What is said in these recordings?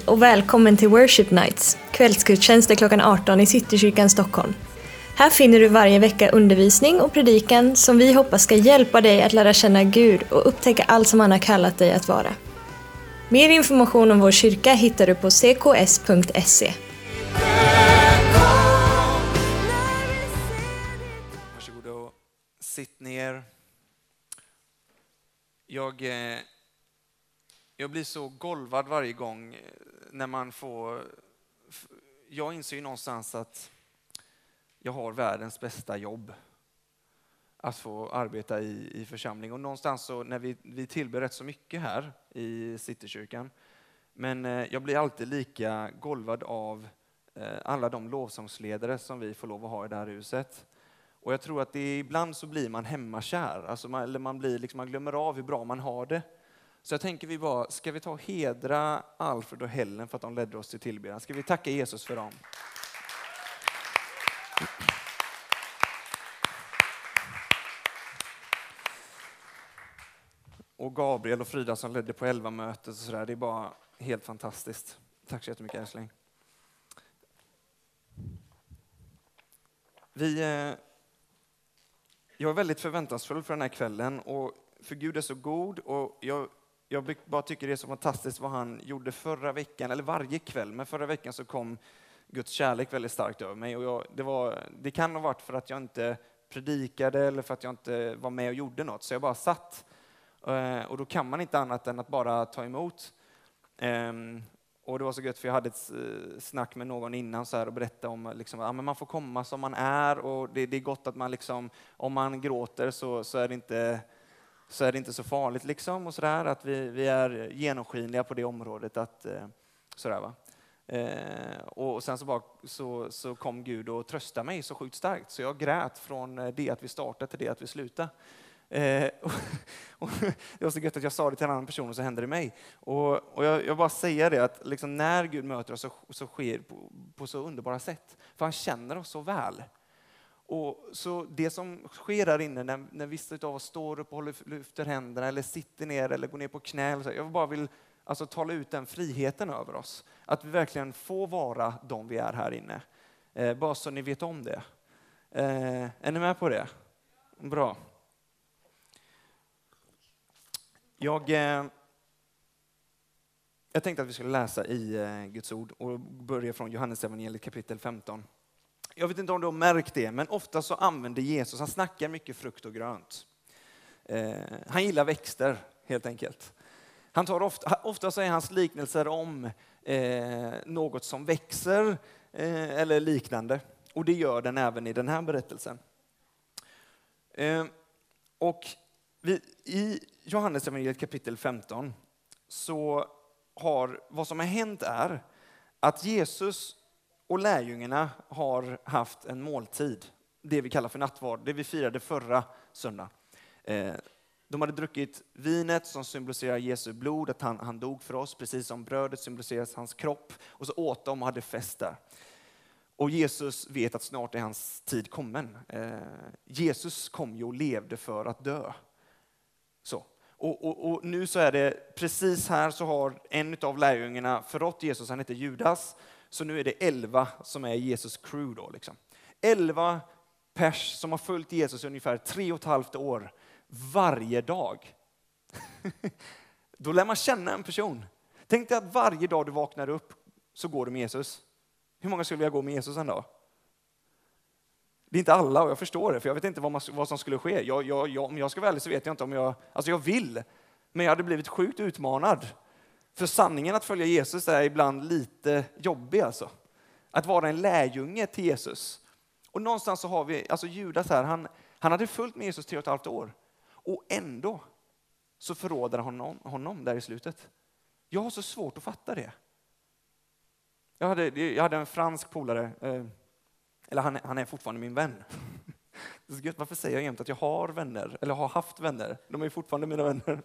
Hej och välkommen till Worship Nights, kvällsgudstjänster klockan 18 i Citykyrkan Stockholm. Här finner du varje vecka undervisning och predikan som vi hoppas ska hjälpa dig att lära känna Gud och upptäcka allt som han har kallat dig att vara. Mer information om vår kyrka hittar du på cks.se. Varsågod och sitt ner. Jag, eh, jag blir så golvad varje gång eh, när man får... Jag inser ju någonstans att jag har världens bästa jobb. Att få arbeta i, i församling. Och någonstans så när vi, vi tillber rätt så mycket här i Citykyrkan. Men eh, jag blir alltid lika golvad av eh, alla de lovsångsledare som vi får lov att ha i det här huset. Och jag tror att det ibland så blir man hemmakär, alltså man, eller man, blir liksom, man glömmer av hur bra man har det. Så jag tänker vi bara, ska vi ta och hedra Alfred och Helen för att de ledde oss till tillbedjan? Ska vi tacka Jesus för dem? Och Gabriel och Frida som ledde på 11 mötet och sådär, det är bara helt fantastiskt. Tack så jättemycket älskling. Vi, eh, jag är väldigt förväntansfull för den här kvällen och för Gud är så god och jag, jag bara tycker det är så fantastiskt vad han gjorde förra veckan, eller varje kväll, men förra veckan så kom Guds kärlek väldigt starkt över mig och jag, det, var, det kan ha varit för att jag inte predikade eller för att jag inte var med och gjorde något, så jag bara satt. Eh, och då kan man inte annat än att bara ta emot. Ehm, och det var så gött för jag hade ett eh, snack med någon innan så här och berättade om liksom, man får komma som man är och det, det är gott att man liksom, om man gråter så, så, är, det inte, så är det inte så farligt liksom och sådär att vi, vi är genomskinliga på det området att eh, sådär va. Eh, och sen så, bara, så, så kom Gud och tröstade mig så sjukt starkt så jag grät från eh, det att vi startade till det att vi slutade. Eh, och, och det var så gött att jag sa det till en annan person och så hände det mig. Och, och jag, jag bara säger det att liksom när Gud möter oss så, så sker det på, på så underbara sätt. För han känner oss så väl. Och så det som sker där inne när, när vissa av oss står upp och håller, lyfter händerna eller sitter ner eller går ner på knä. Så, jag bara vill alltså, tala ut den friheten över oss. Att vi verkligen får vara de vi är här inne. Eh, bara så ni vet om det. Eh, är ni med på det? Bra. Jag, eh, jag tänkte att vi skulle läsa i eh, Guds ord och börja från Johannes evangeliet kapitel 15. Jag vet inte om du har märkt det, men ofta så använder Jesus, han snackar mycket frukt och grönt. Eh, han gillar växter helt enkelt. Han tar ofta, ofta så är hans liknelser om eh, något som växer eh, eller liknande. Och det gör den även i den här berättelsen. Eh, och vi, I Johannes evangeliet kapitel 15 så har vad som har hänt är att Jesus och lärjungarna har haft en måltid, det vi kallar för nattvard, det vi firade förra söndagen. Eh, de hade druckit vinet som symboliserar Jesu blod, att han, han dog för oss, precis som brödet symboliserar hans kropp. Och så åt de och hade fest där. Och Jesus vet att snart är hans tid kommen. Eh, Jesus kom ju och levde för att dö. Så. Och, och, och nu så är det precis här så har en av lärjungarna förrått Jesus, han heter Judas. Så nu är det elva som är Jesus crew då. Liksom. Elva pers som har följt Jesus i ungefär tre och ett halvt år varje dag. Då lär man känna en person. Tänk dig att varje dag du vaknar upp så går du med Jesus. Hur många skulle vilja gå med Jesus en dag? Det är inte alla och jag förstår det, för jag vet inte vad, man, vad som skulle ske. Jag, jag, jag, om jag ska vara ärlig så vet jag inte om jag, alltså jag vill, men jag hade blivit sjukt utmanad. För sanningen att följa Jesus är ibland lite jobbig alltså. Att vara en lärjunge till Jesus. Och någonstans så har vi, alltså Judas här, han, han hade följt med Jesus tre och ett halvt år. Och ändå så förråder han honom, honom där i slutet. Jag har så svårt att fatta det. Jag hade, jag hade en fransk polare, eh, eller han, han är fortfarande min vän. Varför säger jag jämt att jag har vänner, eller har haft vänner? De är ju fortfarande mina vänner.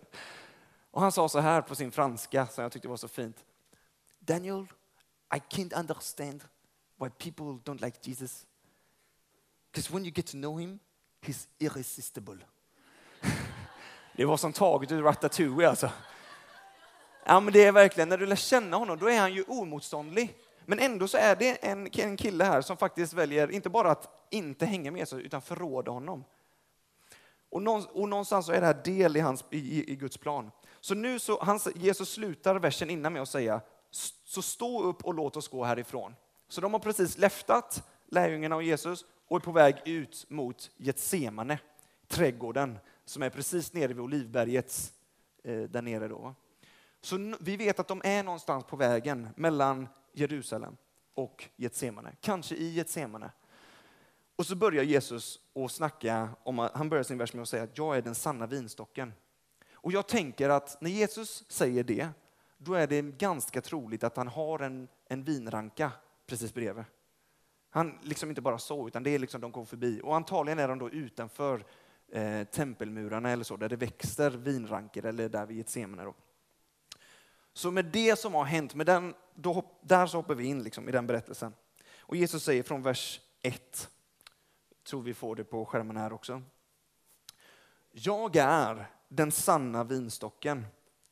Och han sa så här på sin franska, som jag tyckte var så fint. Daniel, I can't understand why people don't like Jesus. Because when you get to know him, he's irresistible. Det var som taget ur Ratatouille alltså. Ja, men det är verkligen, när du lär känna honom, då är han ju omotståndlig. Men ändå så är det en, en kille här som faktiskt väljer, inte bara att inte hänga med Jesus, utan förråda honom. Och, någonstans så är det här del i, hans, i, i Guds plan. Så nu så, han, Jesus slutar versen innan med att säga, så stå upp och låt oss gå härifrån. Så de har precis läftat lärjungarna och Jesus och är på väg ut mot Getsemane, trädgården som är precis nere vid Olivbergets, eh, där nere då. Så vi vet att de är någonstans på vägen mellan Jerusalem och Getsemane, kanske i Getsemane. Och så börjar Jesus att snacka om, han börjar sin vers med att säga att jag är den sanna vinstocken. Och jag tänker att när Jesus säger det, då är det ganska troligt att han har en, en vinranka precis bredvid. Han liksom inte bara så, utan det är liksom de går förbi. Och antagligen är de då utanför eh, tempelmurarna eller så, där det växer vinranker eller där vid Getsemane. Så med det som har hänt, med den, då, där så hoppar vi in liksom i den berättelsen. Och Jesus säger från vers 1, tror vi får det på skärmen här också. Jag är den sanna vinstocken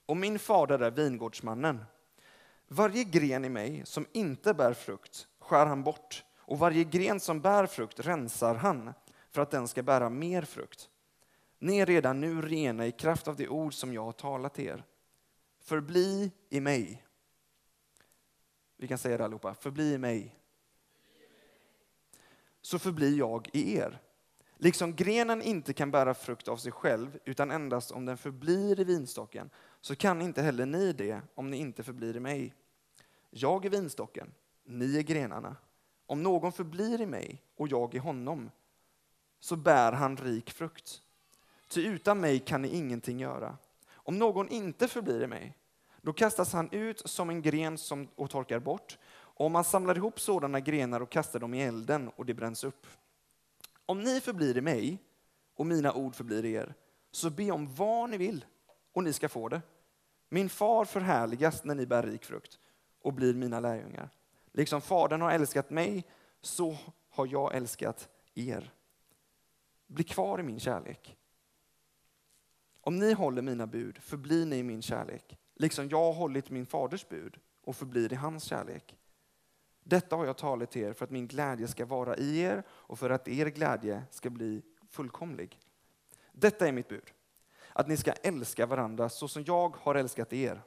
och min fader är vingårdsmannen. Varje gren i mig som inte bär frukt skär han bort och varje gren som bär frukt rensar han för att den ska bära mer frukt. Ni är redan nu rena i kraft av det ord som jag har talat till er. Förbli i mig. Vi kan säga det allihopa. Förbli i mig. Så förblir jag i er. Liksom grenen inte kan bära frukt av sig själv utan endast om den förblir i vinstocken så kan inte heller ni det om ni inte förblir i mig. Jag är vinstocken, ni är grenarna. Om någon förblir i mig och jag i honom så bär han rik frukt. Ty utan mig kan ni ingenting göra. Om någon inte förblir i mig, då kastas han ut som en gren som, och torkar bort. Och man samlar ihop sådana grenar och kastar dem i elden och de bränns upp. Om ni förblir i mig och mina ord förblir i er, så be om vad ni vill och ni ska få det. Min far förhärligas när ni bär rik frukt och blir mina lärjungar. Liksom Fadern har älskat mig, så har jag älskat er. Bli kvar i min kärlek. Om ni håller mina bud förblir ni i min kärlek, liksom jag har hållit min faders bud och förblir i hans kärlek. Detta har jag talat till er för att min glädje ska vara i er och för att er glädje ska bli fullkomlig. Detta är mitt bud, att ni ska älska varandra så som jag har älskat er.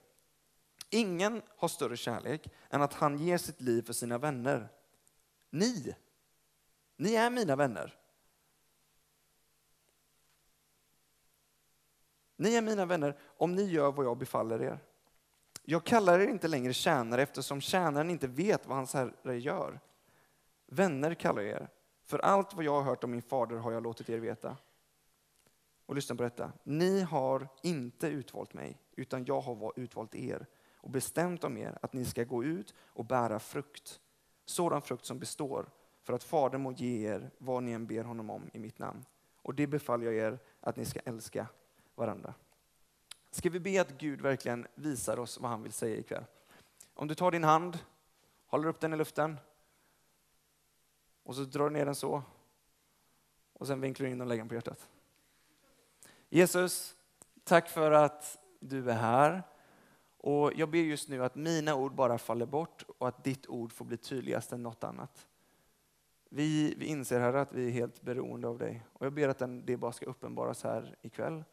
Ingen har större kärlek än att han ger sitt liv för sina vänner. Ni, ni är mina vänner. Ni är mina vänner om ni gör vad jag befaller er. Jag kallar er inte längre tjänare eftersom tjänaren inte vet vad hans herre gör. Vänner kallar jag er, för allt vad jag har hört om min fader har jag låtit er veta. Och lyssna på detta. Ni har inte utvalt mig, utan jag har utvalt er och bestämt om er att ni ska gå ut och bära frukt. Sådan frukt som består, för att Fadern må ge er vad ni än ber honom om i mitt namn. Och det befaller jag er att ni ska älska varandra. Ska vi be att Gud verkligen visar oss vad han vill säga ikväll? Om du tar din hand, håller upp den i luften och så drar du ner den så och sen vinklar du in den och lägger den på hjärtat. Jesus, tack för att du är här. Och jag ber just nu att mina ord bara faller bort och att ditt ord får bli tydligast än något annat. Vi, vi inser här att vi är helt beroende av dig och jag ber att den, det bara ska uppenbaras här ikväll.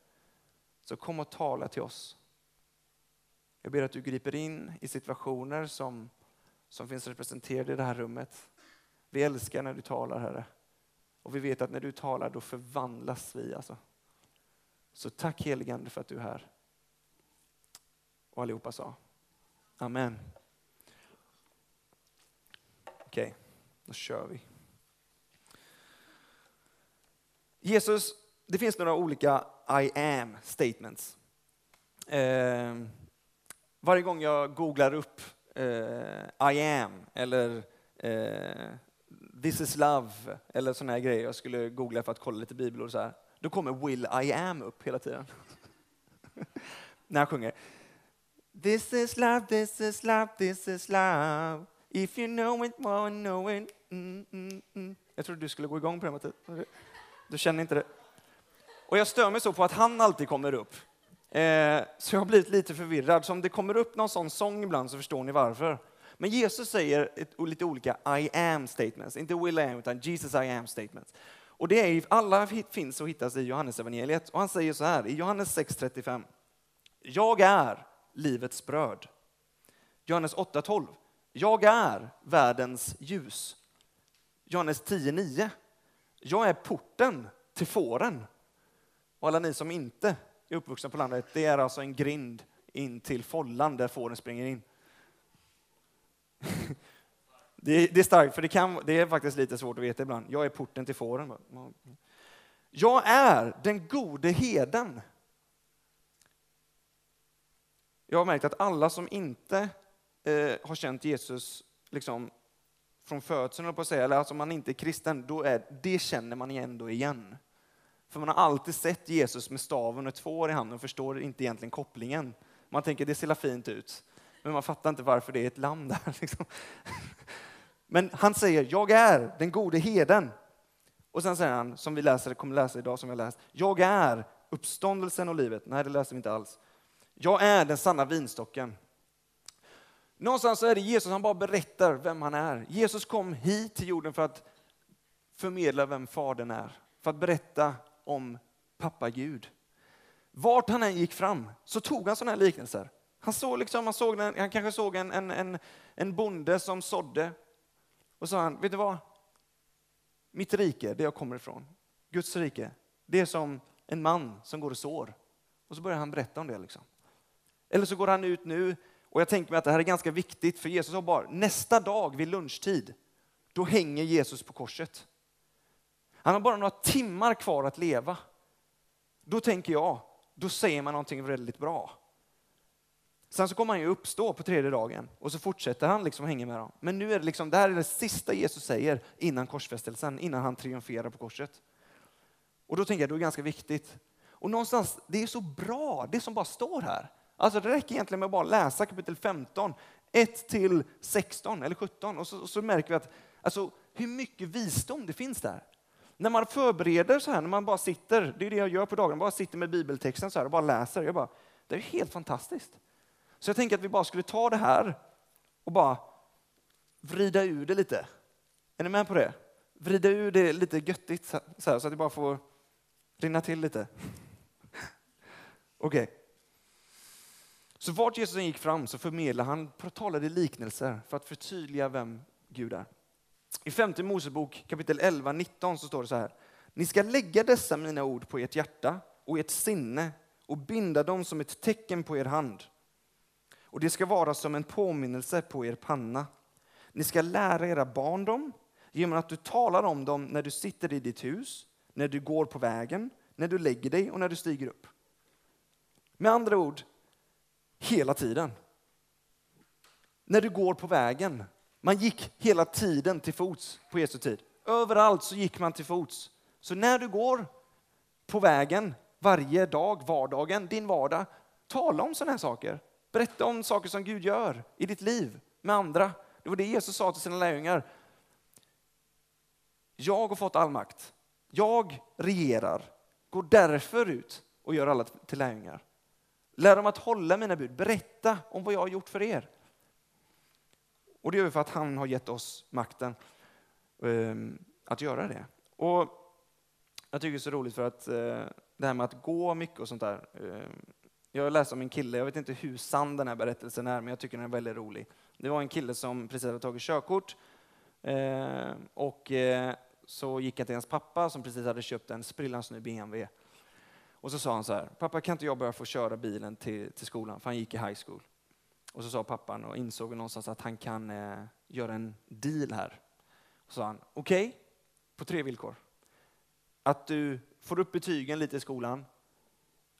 Så kom och tala till oss. Jag ber att du griper in i situationer som, som finns representerade i det här rummet. Vi älskar när du talar, Herre. Och vi vet att när du talar, då förvandlas vi. Alltså. Så tack heligande för att du är här. Och allihopa sa Amen. Okej, okay, då kör vi. Jesus, det finns några olika i am statements. Eh, varje gång jag googlar upp eh, I am eller eh, this is love eller sådana här grejer, jag skulle googla för att kolla lite bibelord så här, då kommer will I am upp hela tiden. När jag sjunger This is love, this is love, this is love. If you know it, wanna know it. Mm, mm, mm. Jag trodde du skulle gå igång på det, Mattias. Du känner inte det? Och jag stör mig så på att han alltid kommer upp. Eh, så jag har blivit lite förvirrad. Så om det kommer upp någon sån sång ibland så förstår ni varför. Men Jesus säger ett, lite olika I am statements, inte will I am utan Jesus I am statements. Och det är, alla finns och hittas i Johannes evangeliet. Och han säger så här i Johannes 6.35. Jag är livets bröd. Johannes 8.12. Jag är världens ljus. Johannes 10.9. Jag är porten till fåren. Och alla ni som inte är uppvuxna på landet, det är alltså en grind in till follan där fåren springer in. Det är, det är starkt, för det, kan, det är faktiskt lite svårt att veta ibland. Jag är porten till fåren. Jag är den gode heden. Jag har märkt att alla som inte eh, har känt Jesus liksom, från födseln, på att säga, eller alltså man inte är kristen, då är, det känner man ändå igen. För man har alltid sett Jesus med staven och två år i handen och förstår inte egentligen kopplingen. Man tänker det ser fint ut, men man fattar inte varför det är ett lamm där. Liksom. Men han säger, jag är den gode heden. Och sen säger han, som vi läser, kommer läsa idag, som jag läst, jag är uppståndelsen och livet. Nej, det läser vi inte alls. Jag är den sanna vinstocken. Någonstans så är det Jesus, han bara berättar vem han är. Jesus kom hit till jorden för att förmedla vem Fadern är. För att berätta om pappa Gud. Vart han än gick fram så tog han sådana här liknelser. Han, såg liksom, han, såg han kanske såg en, en, en, en bonde som sådde och sa han, vet du vad? Mitt rike, det jag kommer ifrån, Guds rike, det är som en man som går och sår. Och så börjar han berätta om det. Liksom. Eller så går han ut nu, och jag tänker mig att det här är ganska viktigt, för Jesus har bara, nästa dag vid lunchtid, då hänger Jesus på korset. Han har bara några timmar kvar att leva. Då tänker jag, då säger man någonting väldigt bra. Sen så kommer han ju uppstå på tredje dagen och så fortsätter han liksom hänga med dem. Men nu är det liksom, det här är det sista Jesus säger innan korsfästelsen, innan han triumferar på korset. Och då tänker jag, det är ganska viktigt. Och någonstans, det är så bra, det som bara står här. Alltså det räcker egentligen med att bara läsa kapitel 15, 1 till 16 eller 17 och så, och så märker vi att alltså, hur mycket visdom det finns där. När man förbereder så här, när man bara sitter, det är det jag gör på dagen, bara sitter med bibeltexten så här och bara läser. Jag bara, det är helt fantastiskt. Så jag tänker att vi bara skulle ta det här och bara vrida ur det lite. Är ni med på det? Vrida ur det lite göttigt så, här, så att det bara får rinna till lite. Okej. Okay. Så vart Jesus gick fram så förmedlade han, talade liknelser för att förtydliga vem Gud är. I femte Mosebok kapitel 11, 19 så står det så här. Ni ska lägga dessa mina ord på ert hjärta och ert sinne och binda dem som ett tecken på er hand och det ska vara som en påminnelse på er panna. Ni ska lära era barn dem genom att du talar om dem när du sitter i ditt hus, när du går på vägen, när du lägger dig och när du stiger upp. Med andra ord, hela tiden. När du går på vägen. Man gick hela tiden till fots på Jesu tid. Överallt så gick man till fots. Så när du går på vägen varje dag, vardagen, din vardag, tala om sådana här saker. Berätta om saker som Gud gör i ditt liv med andra. Det var det Jesus sa till sina lärjungar. Jag har fått all makt. Jag regerar. Gå därför ut och gör alla till lärjungar. Lär dem att hålla mina bud. Berätta om vad jag har gjort för er. Och det gör vi för att han har gett oss makten ehm, att göra det. Och jag tycker det är så roligt för att eh, det här med att gå mycket och sånt där. Ehm, jag läste om en kille, jag vet inte hur sann den här berättelsen är, men jag tycker den är väldigt rolig. Det var en kille som precis hade tagit körkort eh, och eh, så gick han till hans pappa som precis hade köpt en sprillans ny BMW. Och så sa han så här, pappa kan inte jag börja få köra bilen till, till skolan? För han gick i high school. Och så sa pappan och insåg någonstans att han kan eh, göra en deal här. Och så sa han, okej, okay, på tre villkor. Att du får upp betygen lite i skolan,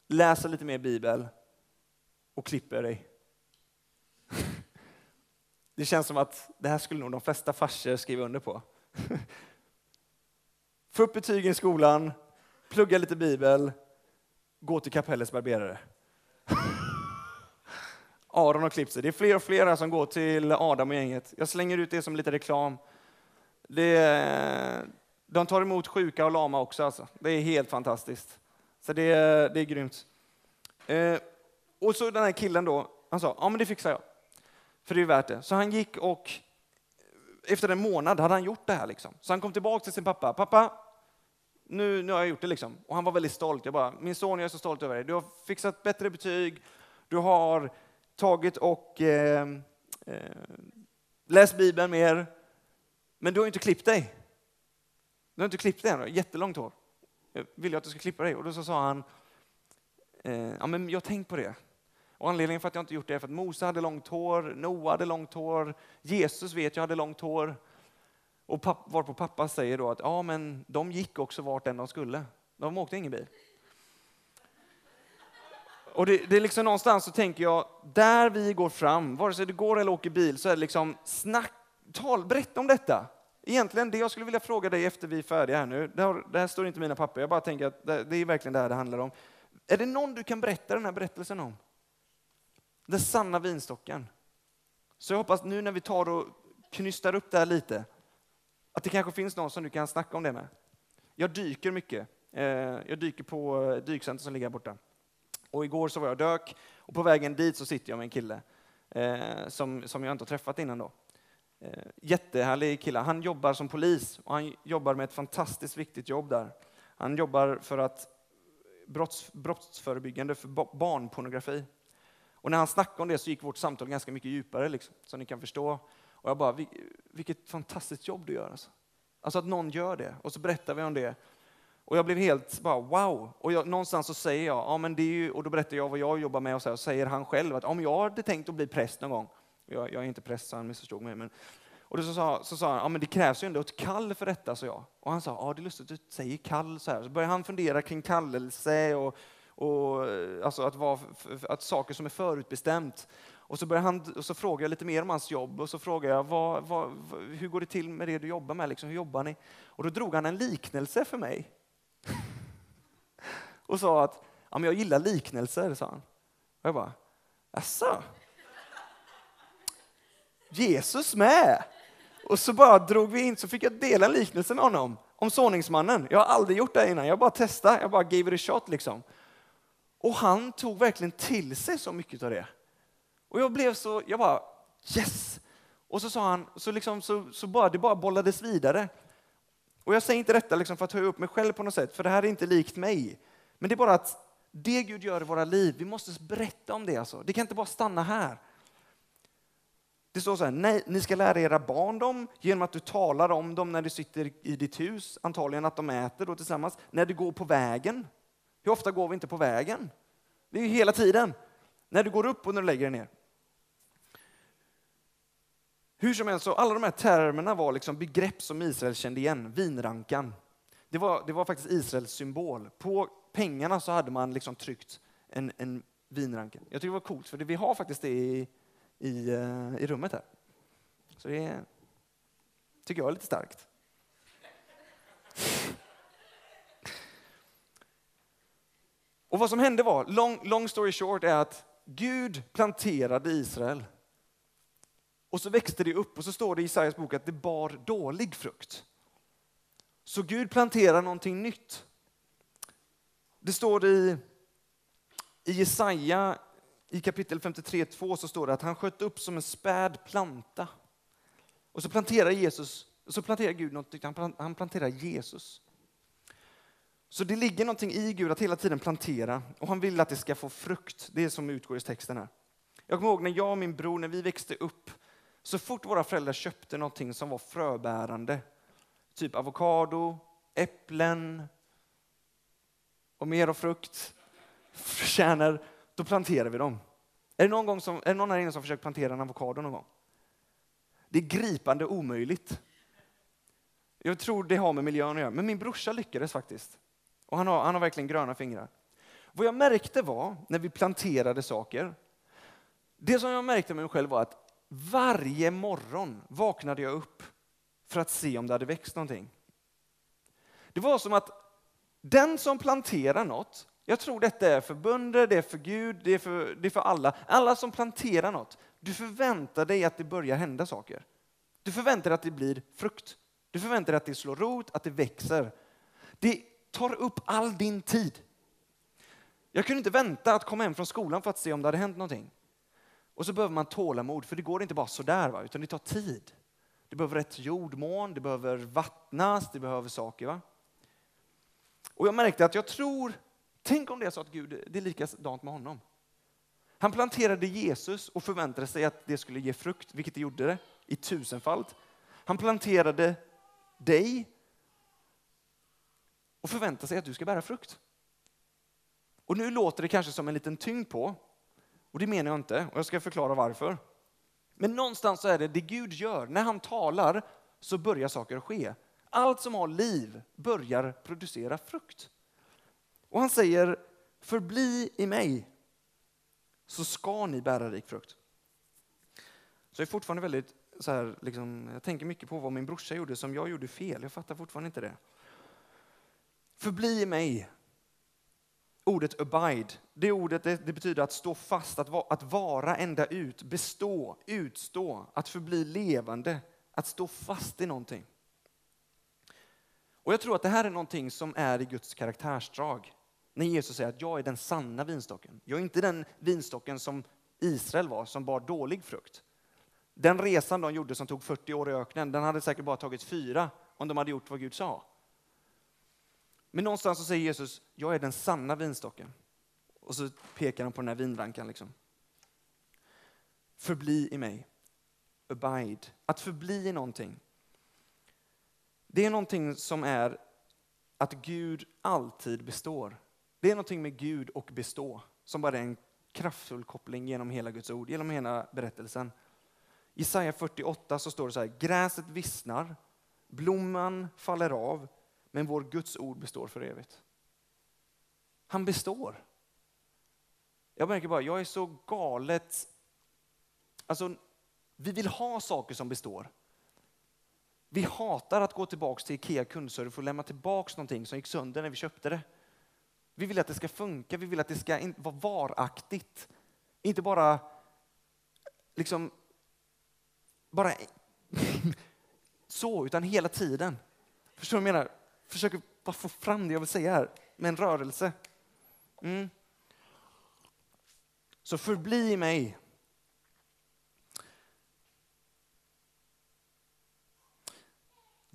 läser lite mer bibel och klipper dig. Det känns som att det här skulle nog de flesta farsor skriva under på. Få upp betygen i skolan, plugga lite bibel, gå till kapellets barberare. Aron har klippt sig. Det är fler och fler som går till Adam och gänget. Jag slänger ut det som lite reklam. Det, de tar emot sjuka och lama också. Alltså. Det är helt fantastiskt. Så det, det är grymt. Eh, och så den här killen då, han sa, ja men det fixar jag. För det är värt det. Så han gick och efter en månad hade han gjort det här. Liksom. Så han kom tillbaka till sin pappa. Pappa, nu, nu har jag gjort det. Liksom. Och han var väldigt stolt. Jag bara, min son, jag är så stolt över dig. Du har fixat bättre betyg. Du har tagit och eh, eh, läst Bibeln mer. Men du har inte klippt dig. Du har inte klippt dig än, jättelångt hår. Jag vill att du ska klippa dig. Och då så sa han, eh, ja men jag har tänkt på det. Och anledningen för att jag inte gjort det är för att Mose hade långt hår, Noa hade långt hår, Jesus vet jag hade långt hår. Och papp, varpå pappa säger då att ja, men de gick också vart än de skulle. De åkte ingen bil. Och det, det, är liksom någonstans så tänker jag, där vi går fram, vare sig det går eller åker bil, så är det liksom snack, tal, berätta om detta. Egentligen det jag skulle vilja fråga dig efter vi är färdiga här nu, det här, det här står inte i mina papper, jag bara tänker att det, det är verkligen det här det handlar om. Är det någon du kan berätta den här berättelsen om? Den sanna vinstocken. Så jag hoppas nu när vi tar och knystar upp det här lite, att det kanske finns någon som du kan snacka om det med. Jag dyker mycket. Eh, jag dyker på eh, dykcenter som ligger här borta. Och igår så var jag dök och på vägen dit så sitter jag med en kille eh, som, som jag inte har träffat innan då. Eh, jättehärlig kille. Han jobbar som polis och han jobbar med ett fantastiskt viktigt jobb där. Han jobbar för att brotts, brottsförebyggande för barnpornografi. Och när han snackade om det så gick vårt samtal ganska mycket djupare, liksom, som ni kan förstå. Och jag bara, vilket fantastiskt jobb du gör. Alltså. alltså att någon gör det. Och så berättar vi om det. Och jag blev helt bara wow. Och jag, någonstans så säger jag, ja, men det är ju, och då berättar jag vad jag jobbar med och så, här, och säger han själv att om jag hade tänkt att bli präst någon gång, jag, jag är inte präst så han missförstod mig, men och då så sa, så sa han, ja men det krävs ju ändå ett kall för detta, sa jag. Och han sa, ja det är lustigt att du säger kall så här. Så började han fundera kring kallelse och och, alltså att, vara, att saker som är förutbestämt. Och så, han, och så frågar jag lite mer om hans jobb och så frågar jag vad, vad, hur går det till med det du jobbar med? Liksom, hur jobbar ni? Och då drog han en liknelse för mig och sa att ja, men jag gillar liknelser, sa han. Och jag bara, jaså? Jesus med? Och så bara drog vi in, så fick jag dela en liknelse med honom om såningsmannen. Jag har aldrig gjort det innan, jag bara testade, jag bara gave it a shot liksom. Och han tog verkligen till sig så mycket av det. Och jag blev så, jag bara yes! Och så sa han, så, liksom, så, så bara, det bara bollades vidare. Och jag säger inte detta liksom för att höja upp mig själv på något sätt, för det här är inte likt mig. Men det är bara att det Gud gör i våra liv, vi måste berätta om det. Alltså. Det kan inte bara stanna här. Det står så här, nej, ni ska lära era barn dem genom att du talar om dem när du sitter i ditt hus, antagligen att de äter då tillsammans, när du går på vägen. Hur ofta går vi inte på vägen? Det är ju hela tiden. När du går upp och när du lägger dig ner. Hur som helst, så alla de här termerna var liksom begrepp som Israel kände igen. Vinrankan. Det var, det var faktiskt Israels symbol. På pengarna så hade man liksom tryckt en, en vinranka. Jag tycker det var coolt, för det, vi har faktiskt det i, i, eh, i rummet här. Så det tycker jag är lite starkt. Och vad som hände var, long, long story short, är att Gud planterade Israel. Och så växte det upp och så står det i Isaias bok att det bar dålig frukt. Så Gud planterar någonting nytt. Det står i, i Jesaja i kapitel 53.2 så står det att han sköt upp som en späd planta. Och så planterar Jesus, så planterar Gud något, han planterar Jesus. Så det ligger någonting i Gud att hela tiden plantera och han vill att det ska få frukt. Det är som utgår i texten här. Jag kommer ihåg när jag och min bror, när vi växte upp, så fort våra föräldrar köpte någonting som var fröbärande, typ avokado, äpplen och mer av frukt, förtjänar, då planterar vi dem. Är det någon, gång som, är det någon här inne som försökt plantera en avokado någon gång? Det är gripande omöjligt. Jag tror det har med miljön att göra, men min brorsa lyckades faktiskt. Och han har, han har verkligen gröna fingrar. Vad jag märkte var, när vi planterade saker, det som jag märkte med mig själv var att varje morgon vaknade jag upp för att se om det hade växt någonting. Det var som att den som planterar något, jag tror detta är för bönder, det är för Gud, det är för, det är för alla. Alla som planterar något, du förväntar dig att det börjar hända saker. Du förväntar dig att det blir frukt. Du förväntar dig att det slår rot, att det växer. Det tar upp all din tid. Jag kunde inte vänta att komma hem från skolan för att se om det hade hänt någonting. Och så behöver man tålamod, för det går inte bara sådär, va? utan det tar tid. Det behöver rätt jordmån, det behöver vattnas, det behöver saker. Va? Och jag märkte att jag tror, tänk om det är så att Gud, det är likadant med honom. Han planterade Jesus och förväntade sig att det skulle ge frukt, vilket det gjorde det i tusenfalt. Han planterade dig och förväntar sig att du ska bära frukt. Och nu låter det kanske som en liten tyngd på, och det menar jag inte, och jag ska förklara varför. Men någonstans så är det det Gud gör, när han talar så börjar saker ske. Allt som har liv börjar producera frukt. Och han säger, förbli i mig så ska ni bära rik frukt. Så jag är fortfarande väldigt så här, liksom, jag tänker mycket på vad min brorsa gjorde som jag gjorde fel. Jag fattar fortfarande inte det. Förbli i mig. Ordet abide, det ordet det, det betyder att stå fast, att, va, att vara ända ut, bestå, utstå, att förbli levande, att stå fast i någonting. Och jag tror att det här är någonting som är i Guds karaktärsdrag. När Jesus säger att jag är den sanna vinstocken. Jag är inte den vinstocken som Israel var, som bar dålig frukt. Den resan de gjorde som tog 40 år i öknen, den hade säkert bara tagit fyra om de hade gjort vad Gud sa. Men någonstans så säger Jesus, jag är den sanna vinstocken. Och så pekar han på den här vinrankan. Liksom. Förbli i mig. Abide. Att förbli i någonting. Det är någonting som är att Gud alltid består. Det är någonting med Gud och bestå som bara är en kraftfull koppling genom hela Guds ord, genom hela berättelsen. I Jesaja 48 så står det så här, gräset vissnar, blomman faller av, men vår Guds ord består för evigt. Han består. Jag märker bara, jag är så galet... Alltså, vi vill ha saker som består. Vi hatar att gå tillbaka till Ikea kundservice och lämna tillbaka någonting som gick sönder när vi köpte det. Vi vill att det ska funka, vi vill att det ska vara varaktigt. Inte bara liksom bara så, utan hela tiden. Förstår du vad jag menar? Försöker bara få fram det jag vill säga här med en rörelse. Mm. Så förbli i mig.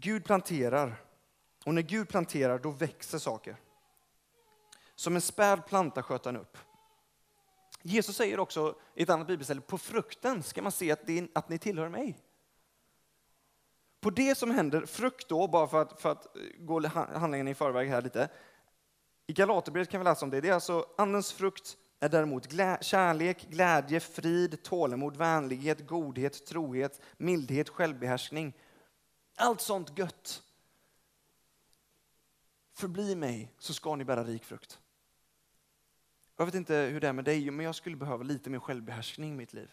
Gud planterar och när Gud planterar då växer saker. Som en späd planta sköt han upp. Jesus säger också i ett annat bibelställe, på frukten ska man se att, det, att ni tillhör mig. På det som händer, frukt då, bara för att, för att eh, gå handlingen i förväg här lite. I Galaterbrevet kan vi läsa om det. Det är alltså andens frukt är däremot glä, kärlek, glädje, frid, tålamod, vänlighet, godhet, trohet, mildhet, självbehärskning. Allt sånt gött. Förbli mig så ska ni bära rik frukt. Jag vet inte hur det är med dig, men jag skulle behöva lite mer självbehärskning i mitt liv.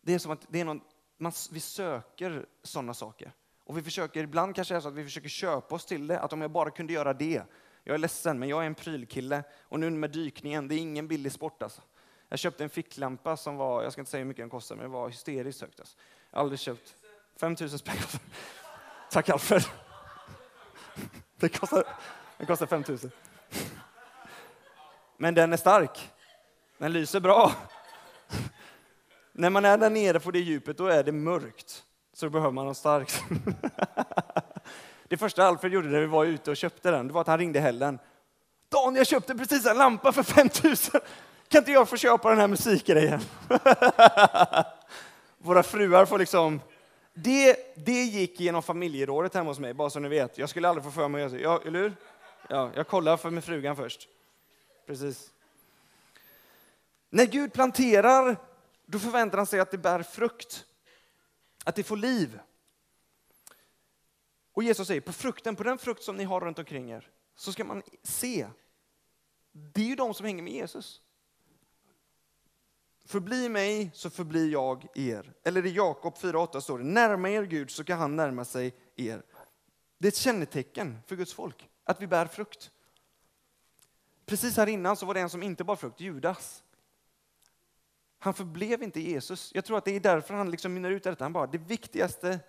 Det är som att det är någon, man, vi söker sådana saker. Och vi försöker, ibland kanske det är så att vi försöker köpa oss till det, att om jag bara kunde göra det. Jag är ledsen, men jag är en prylkille. Och nu med dykningen, det är ingen billig sport alltså. Jag köpte en ficklampa som var, jag ska inte säga hur mycket den kostade, men det var hysteriskt högt. Alltså. Jag har aldrig köpt 5000 spänn. Tack Alfred. Det kostar, det kostar 5000. Men den är stark. Den lyser bra. När man är där nere på det djupet, då är det mörkt. Så då behöver man något starkt. Det första Alfred gjorde när vi var ute och köpte den, det var att han ringde Hellen. Daniel, jag köpte precis en lampa för 5000. Kan inte jag få köpa den här musikgrejen? Våra fruar får liksom... Det, det gick genom familjerådet hemma hos mig, bara så ni vet. Jag skulle aldrig få för mig att göra så. eller hur? Ja, jag kollar för med frugan först. Precis. När Gud planterar, då förväntar han sig att det bär frukt. Att det får liv. Och Jesus säger, på frukten, på den frukt som ni har runt omkring er, så ska man se. Det är ju de som hänger med Jesus. Förbli mig så förblir jag er. Eller i Jakob 4.8 står det, närma er Gud så kan han närma sig er. Det är ett kännetecken för Guds folk, att vi bär frukt. Precis här innan så var det en som inte bar frukt, Judas. Han förblev inte Jesus. Jag tror att det är därför han liksom mynnar ut detta. Han bara, det viktigaste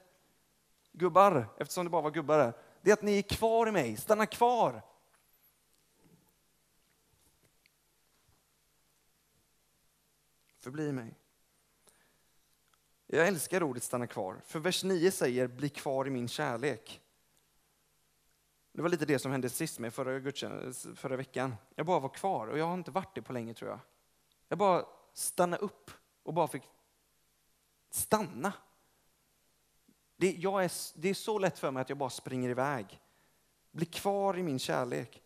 gubbar, eftersom det bara var gubbar där, det är att ni är kvar i mig, stanna kvar. Förbli mig. Jag älskar ordet stanna kvar, för vers 9 säger bli kvar i min kärlek. Det var lite det som hände sist med förra, förra veckan. Jag bara var kvar och jag har inte varit det på länge tror jag. Jag bara stannade upp och bara fick stanna. Det, jag är, det är så lätt för mig att jag bara springer iväg. Bli kvar i min kärlek.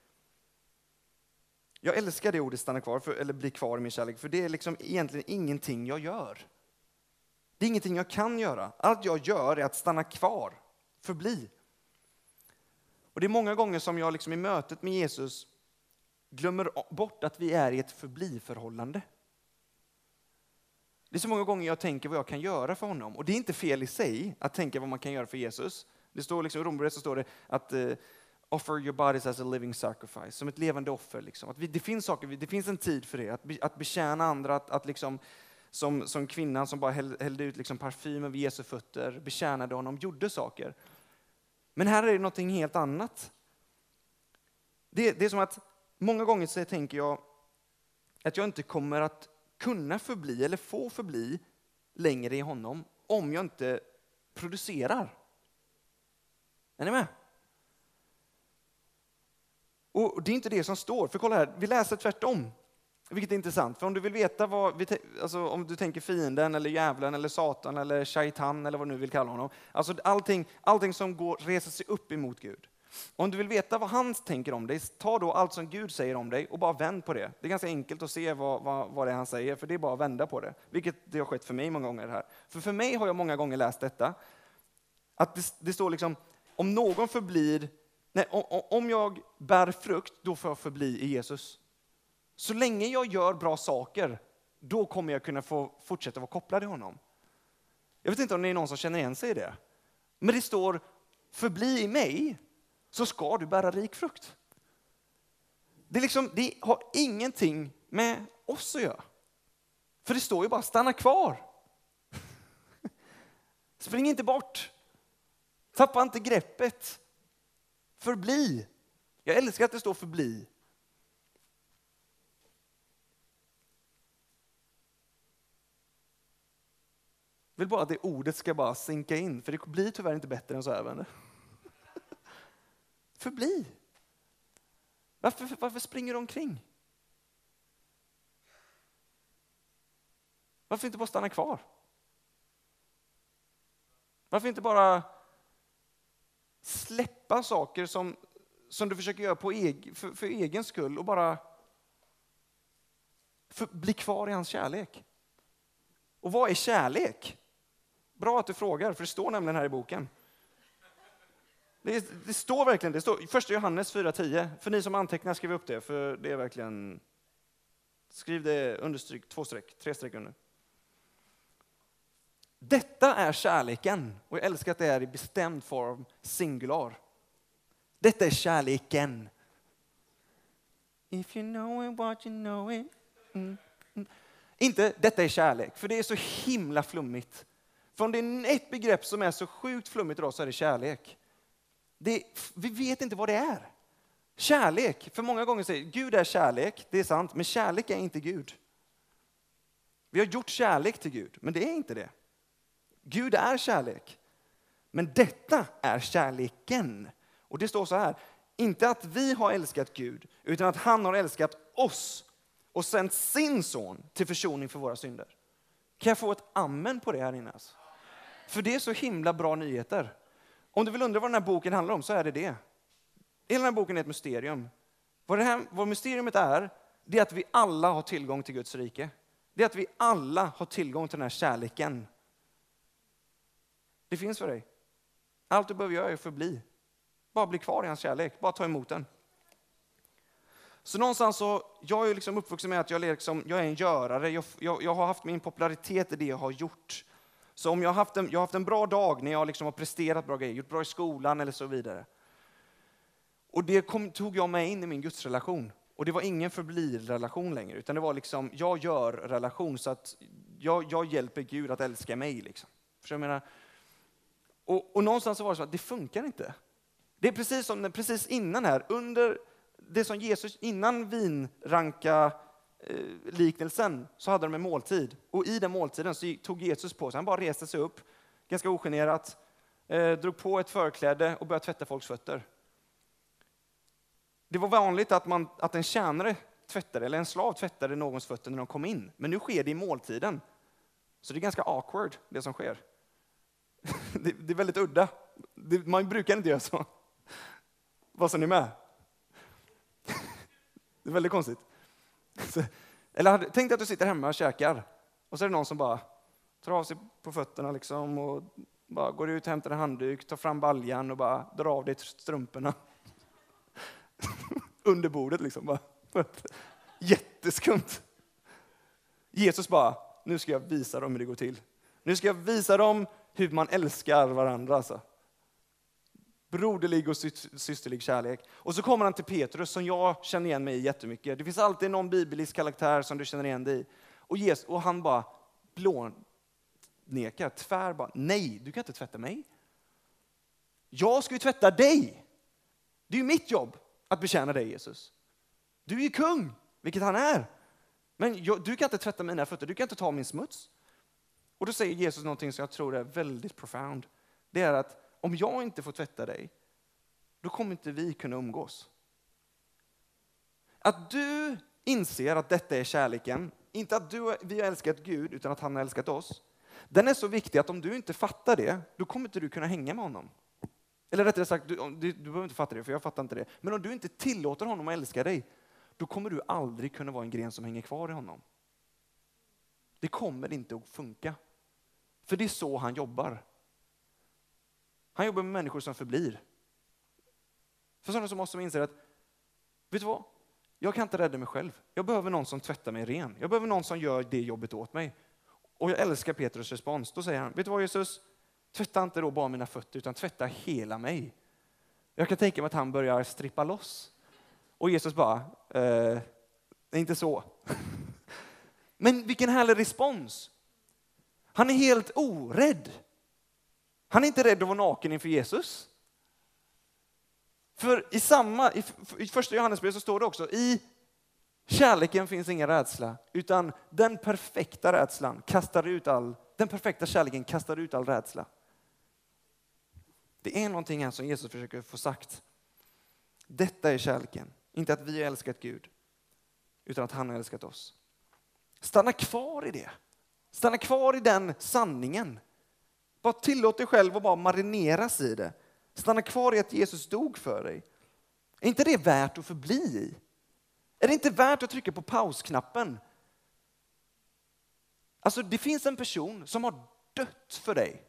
Jag älskar det ordet stanna kvar, för, eller bli kvar i min kärlek, för det är liksom egentligen ingenting jag gör. Det är ingenting jag kan göra. Allt jag gör är att stanna kvar, förbli. Och det är många gånger som jag liksom i mötet med Jesus glömmer bort att vi är i ett förbli-förhållande. Det är så många gånger jag tänker vad jag kan göra för honom. Och det är inte fel i sig att tänka vad man kan göra för Jesus. Det står liksom, I Romarbrevet så står det att eh, offer your bodies as a living sacrifice, som ett levande offer. Liksom. Att vi, det, finns saker, det finns en tid för det, att, be, att betjäna andra, att, att liksom, som, som kvinnan som bara hällde ut liksom parfym över Jesu fötter, betjänade honom, gjorde saker. Men här är det någonting helt annat. Det, det är som att många gånger så tänker jag att jag inte kommer att kunna förbli eller få förbli längre i honom om jag inte producerar. Är ni med? Och Det är inte det som står, för kolla här, vi läser tvärtom. Vilket är intressant, för om du vill veta vad, vi, alltså om du tänker fienden eller djävulen eller satan eller shaitan eller vad du nu vill kalla honom. Alltså allting, allting som går, reser sig upp emot Gud. Om du vill veta vad han tänker om dig, ta då allt som Gud säger om dig och bara vänd på det. Det är ganska enkelt att se vad, vad, vad det är han säger, för det är bara att vända på det. Vilket det har skett för mig många gånger. här. För för mig har jag många gånger läst detta, att det, det står liksom, om någon förblir, nej, om, jag bär frukt, då får jag förbli i Jesus. Så länge jag gör bra saker, då kommer jag kunna få fortsätta vara kopplad till honom. Jag vet inte om det är någon som känner igen sig i det. Men det står, förbli i mig, så ska du bära rik frukt. Det, liksom, det har ingenting med oss att göra. För det står ju bara stanna kvar. Spring inte bort. Tappa inte greppet. Förbli. Jag älskar att det står förbli. Jag vill bara att det ordet ska bara sinka in, för det blir tyvärr inte bättre än så här. Vänner förbli? Varför, varför springer du omkring? Varför inte bara stanna kvar? Varför inte bara släppa saker som, som du försöker göra på eg, för, för egen skull och bara för, bli kvar i hans kärlek? Och vad är kärlek? Bra att du frågar, för det står nämligen här i boken. Det, det, står verkligen, det står första Johannes 4.10. För ni som antecknar, skriv upp det, för det är verkligen... Skriv det understryk, två streck, tre streck under. Detta är kärleken, och jag älskar att det är i bestämd form, singular. Detta är kärleken. If you know it, what you know it. Mm, mm. Inte detta är kärlek, för det är så himla flummigt. För om det är ett begrepp som är så sjukt flummigt idag så är det kärlek. Det, vi vet inte vad det är. Kärlek, för många gånger säger Gud är kärlek, det är sant, men kärlek är inte Gud. Vi har gjort kärlek till Gud, men det är inte det. Gud är kärlek. Men detta är kärleken. Och det står så här, inte att vi har älskat Gud, utan att han har älskat oss och sänt sin son till försoning för våra synder. Kan jag få ett amen på det här inne? Alltså? För det är så himla bra nyheter. Om du vill undra vad den här boken handlar om så är det det. Hela den här boken är ett mysterium. Vad, det här, vad mysteriet är, det är att vi alla har tillgång till Guds rike. Det är att vi alla har tillgång till den här kärleken. Det finns för dig. Allt du behöver göra är att förbli. Bara bli kvar i hans kärlek, bara ta emot den. Så någonstans så, jag är liksom uppvuxen med att jag, liksom, jag är en görare. Jag, jag, jag har haft min popularitet i det jag har gjort. Så om jag har haft en, jag har haft en bra dag när jag liksom har presterat bra grejer, gjort bra i skolan eller så vidare. Och det kom, tog jag med in i min gudsrelation. Och det var ingen förblir-relation längre, utan det var liksom jag gör-relation. Så att jag, jag, hjälper Gud att älska mig. Liksom. För jag menar, och, och någonstans så var det så att det funkar inte. Det är precis som precis innan här, under det som Jesus, innan vinranka eh, liknelsen så hade de en måltid. Och i den måltiden så tog Jesus på sig, han bara reste sig upp, ganska ogenerat, eh, drog på ett förkläde och började tvätta folks fötter. Det var vanligt att, man, att en tjänare tvättade, eller en slav tvättade någons fötter när de kom in. Men nu sker det i måltiden. Så det är ganska awkward, det som sker. Det, det är väldigt udda. Det, man brukar inte göra så. Vad sa ni med? Det är väldigt konstigt. Eller tänk dig att du sitter hemma och käkar och så är det någon som bara tar av sig på fötterna liksom och bara går ut, hämtar en handduk, tar fram baljan och bara drar av dig strumporna. Under bordet liksom. Bara. Jätteskumt. Jesus bara, nu ska jag visa dem hur det går till. Nu ska jag visa dem hur man älskar varandra. Alltså. Broderlig och systerlig kärlek. Och så kommer han till Petrus som jag känner igen mig i jättemycket. Det finns alltid någon bibelisk karaktär som du känner igen dig i. Och, Jesus, och han bara blånekar, tvär bara, nej, du kan inte tvätta mig. Jag ska ju tvätta dig. Det är ju mitt jobb att betjäna dig Jesus. Du är ju kung, vilket han är. Men jag, du kan inte tvätta mina fötter, du kan inte ta min smuts. Och då säger Jesus någonting som jag tror är väldigt profound. Det är att om jag inte får tvätta dig, då kommer inte vi kunna umgås. Att du inser att detta är kärleken, inte att du, vi har älskat Gud, utan att han har älskat oss. Den är så viktig att om du inte fattar det, då kommer inte du kunna hänga med honom. Eller rättare sagt, du, du, du behöver inte fatta det, för jag fattar inte det. Men om du inte tillåter honom att älska dig, då kommer du aldrig kunna vara en gren som hänger kvar i honom. Det kommer inte att funka. För det är så han jobbar. Han jobbar med människor som förblir. För sådana som oss som inser att, vet du vad? Jag kan inte rädda mig själv. Jag behöver någon som tvättar mig ren. Jag behöver någon som gör det jobbet åt mig. Och jag älskar Petrus respons. Då säger han, vet du vad Jesus? Tvätta inte då bara mina fötter, utan tvätta hela mig. Jag kan tänka mig att han börjar strippa loss. Och Jesus bara, eh, inte så. Men vilken härlig respons. Han är helt orädd. Han är inte rädd att vara naken inför Jesus. För i samma, i första Johannesbrevet så står det också, i kärleken finns ingen rädsla, utan den perfekta rädslan kastar ut all, den perfekta kärleken kastar ut all rädsla. Det är någonting här som Jesus försöker få sagt. Detta är kärleken. Inte att vi har älskat Gud, utan att han har älskat oss. Stanna kvar i det. Stanna kvar i den sanningen. Bara tillåt dig själv att bara marineras i det. Stanna kvar i att Jesus dog för dig. Är inte det värt att förbli i? Är det inte värt att trycka på pausknappen? Alltså det finns en person som har dött för dig.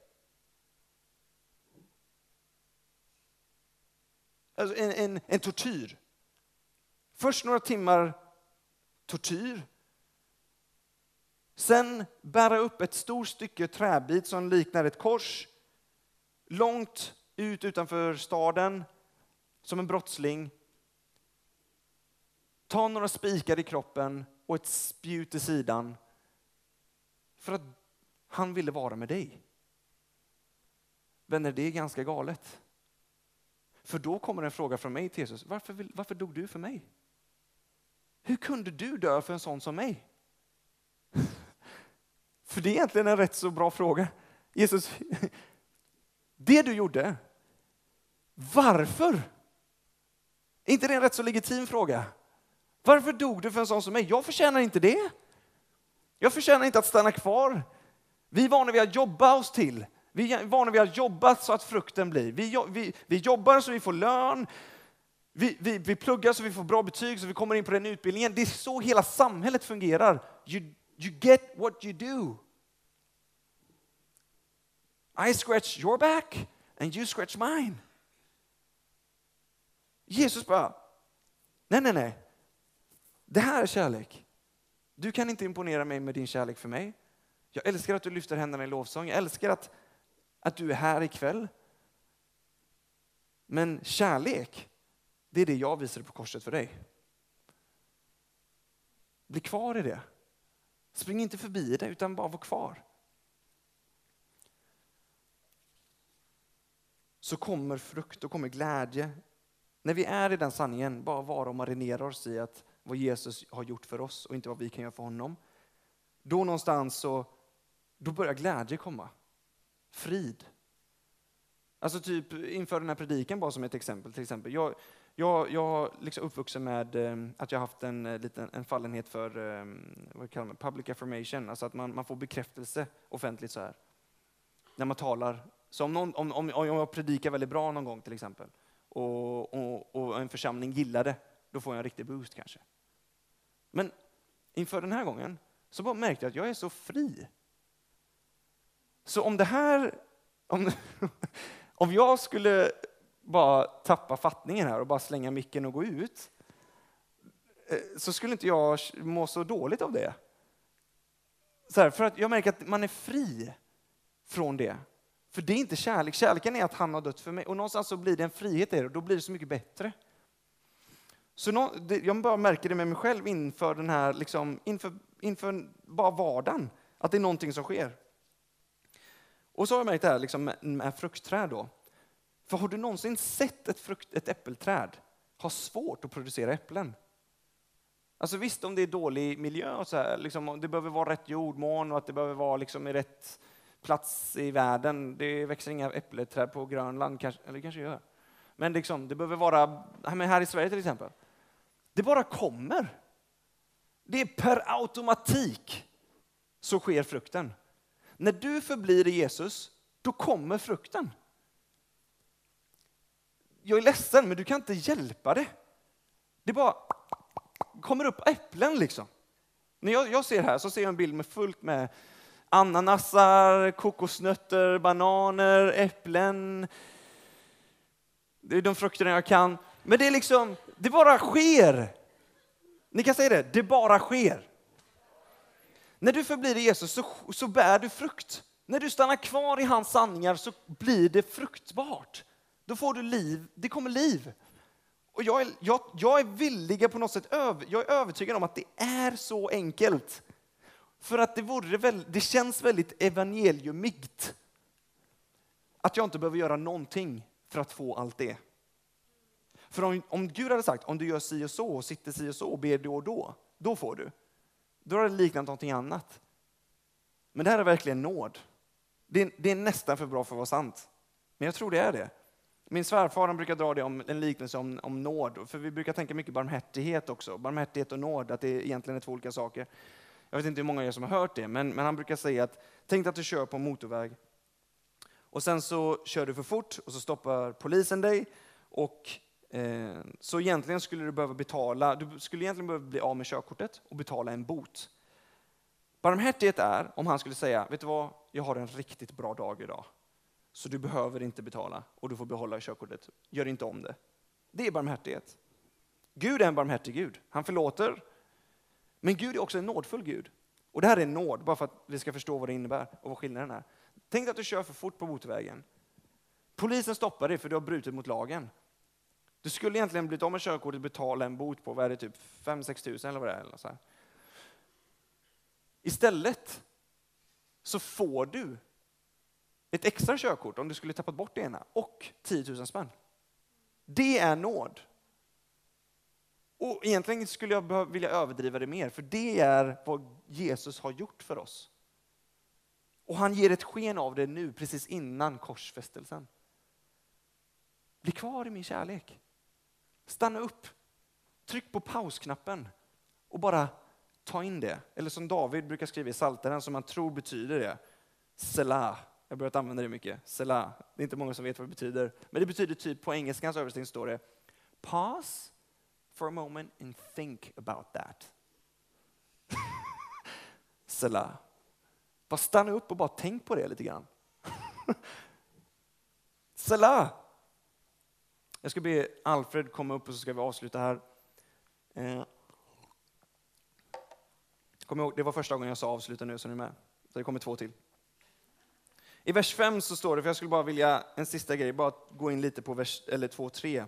Alltså en, en, en tortyr. Först några timmar tortyr. Sen bära upp ett stort stycke träbit som liknar ett kors långt ut utanför staden som en brottsling. Ta några spikar i kroppen och ett spjut i sidan för att han ville vara med dig. Vänner, det är ganska galet. För då kommer en fråga från mig till Jesus. Varför, varför dog du för mig? Hur kunde du dö för en sån som mig? För det är egentligen en rätt så bra fråga. Jesus, det du gjorde, varför? Är inte det en rätt så legitim fråga? Varför dog du för en sån som mig? Jag förtjänar inte det. Jag förtjänar inte att stanna kvar. Vi är vana vid att jobba oss till. Vi är vana vid att jobba så att frukten blir. Vi, vi, vi jobbar så vi får lön. Vi, vi, vi pluggar så vi får bra betyg så vi kommer in på den utbildningen. Det är så hela samhället fungerar. Ju you get what you do. I scratch your back and you scratch mine. Jesus bara, nej, nej, nej. Det här är kärlek. Du kan inte imponera mig med din kärlek för mig. Jag älskar att du lyfter händerna i lovsång. Jag älskar att, att du är här ikväll. Men kärlek, det är det jag visade på korset för dig. Bli kvar i det. Spring inte förbi det, utan bara var kvar. Så kommer frukt och kommer glädje. När vi är i den sanningen, bara vara och marinera oss i att vad Jesus har gjort för oss och inte vad vi kan göra för honom. Då någonstans så då börjar glädje komma. Frid. Alltså typ inför den här predikan bara som ett exempel. Till exempel. Jag, jag, jag är liksom uppvuxen med eh, att jag haft en, eh, liten, en fallenhet för eh, vad kallar man, public affirmation, alltså att man, man får bekräftelse offentligt så här. När man talar. Så om, någon, om, om, om jag predikar väldigt bra någon gång till exempel och, och, och en församling gillar det, då får jag en riktig boost kanske. Men inför den här gången så bara märkte jag att jag är så fri. Så om det här, om, om jag skulle bara tappa fattningen här och bara slänga micken och gå ut, eh, så skulle inte jag må så dåligt av det. Så här, för att jag märker att man är fri från det. För det är inte kärlek. Kärleken är att han har dött för mig. Och någonstans så blir det en frihet i det och då blir det så mycket bättre. Så nå, det, jag bara märker det med mig själv inför den här, liksom, inför, inför bara vardagen. Att det är någonting som sker. Och så har jag märkt det här liksom, med, med fruktträd då. För har du någonsin sett ett, frukt, ett äppelträd ha svårt att producera äpplen? Alltså visst, om det är dålig miljö och så här, liksom, det behöver vara rätt jordmån och att det behöver vara liksom i rätt plats i världen. Det växer inga äppelträd på Grönland, kanske, eller det kanske gör. Men liksom, det behöver vara, här i Sverige till exempel. Det bara kommer. Det är per automatik så sker frukten. När du förblir i Jesus, då kommer frukten jag är ledsen, men du kan inte hjälpa det. Det bara kommer upp äpplen liksom. När jag, jag ser här så ser jag en bild med fullt med ananasar, kokosnötter, bananer, äpplen. Det är de frukterna jag kan. Men det är liksom, det bara sker. Ni kan säga det, det bara sker. När du förblir i Jesus så, så bär du frukt. När du stannar kvar i hans sanningar så blir det fruktbart. Då får du liv, det kommer liv. Och jag är, jag, jag är villig på något sätt, jag är övertygad om att det är så enkelt. För att det, vore väl, det känns väldigt evangeliumigt. Att jag inte behöver göra någonting för att få allt det. För om, om Gud hade sagt, om du gör si och så, och sitter si och så och ber då och då, då får du. Då hade det liknat någonting annat. Men det här är verkligen nåd. Det är, det är nästan för bra för att vara sant. Men jag tror det är det. Min svärfar han brukar dra det om en liknelse om, om nåd, för vi brukar tänka mycket barmhärtighet också. Barmhärtighet och nåd, att det egentligen är två olika saker. Jag vet inte hur många av er som har hört det, men, men han brukar säga att tänk att du kör på en motorväg och sen så kör du för fort och så stoppar polisen dig och eh, så egentligen skulle du behöva betala, du skulle egentligen behöva bli av med körkortet och betala en bot. Barmhärtighet är om han skulle säga, vet du vad, jag har en riktigt bra dag idag. Så du behöver inte betala och du får behålla körkortet. Gör inte om det. Det är barmhärtighet. Gud är en barmhärtig Gud. Han förlåter. Men Gud är också en nådfull Gud. Och det här är nåd, bara för att vi ska förstå vad det innebär och vad skillnaden är. Tänk dig att du kör för fort på motorvägen. Polisen stoppar dig för du har brutit mot lagen. Du skulle egentligen blivit av med körkortet och betala en bot på, vad är det, typ 5-6 tusen eller vad det är. Eller så här. Istället så får du ett extra körkort om du skulle tappat bort det ena och 10 000 spänn. Det är nåd. Och egentligen skulle jag vilja överdriva det mer, för det är vad Jesus har gjort för oss. Och han ger ett sken av det nu, precis innan korsfästelsen. Bli kvar i min kärlek. Stanna upp. Tryck på pausknappen och bara ta in det. Eller som David brukar skriva i Psaltaren, som man tror betyder det. Selah. Jag har börjat använda det mycket. Selah. Det är inte många som vet vad det betyder. Men det betyder typ, på engelskans översättning står det Pause for a moment and think about that. Selah. Bara stanna upp och bara tänk på det lite grann. Selah. Jag ska be Alfred komma upp och så ska vi avsluta här. Eh, kom ihåg, det var första gången jag sa avsluta nu, så ni är med. Det kommer två till. I vers 5 så står det, för jag skulle bara vilja, en sista grej, bara gå in lite på vers, eller 2, 3.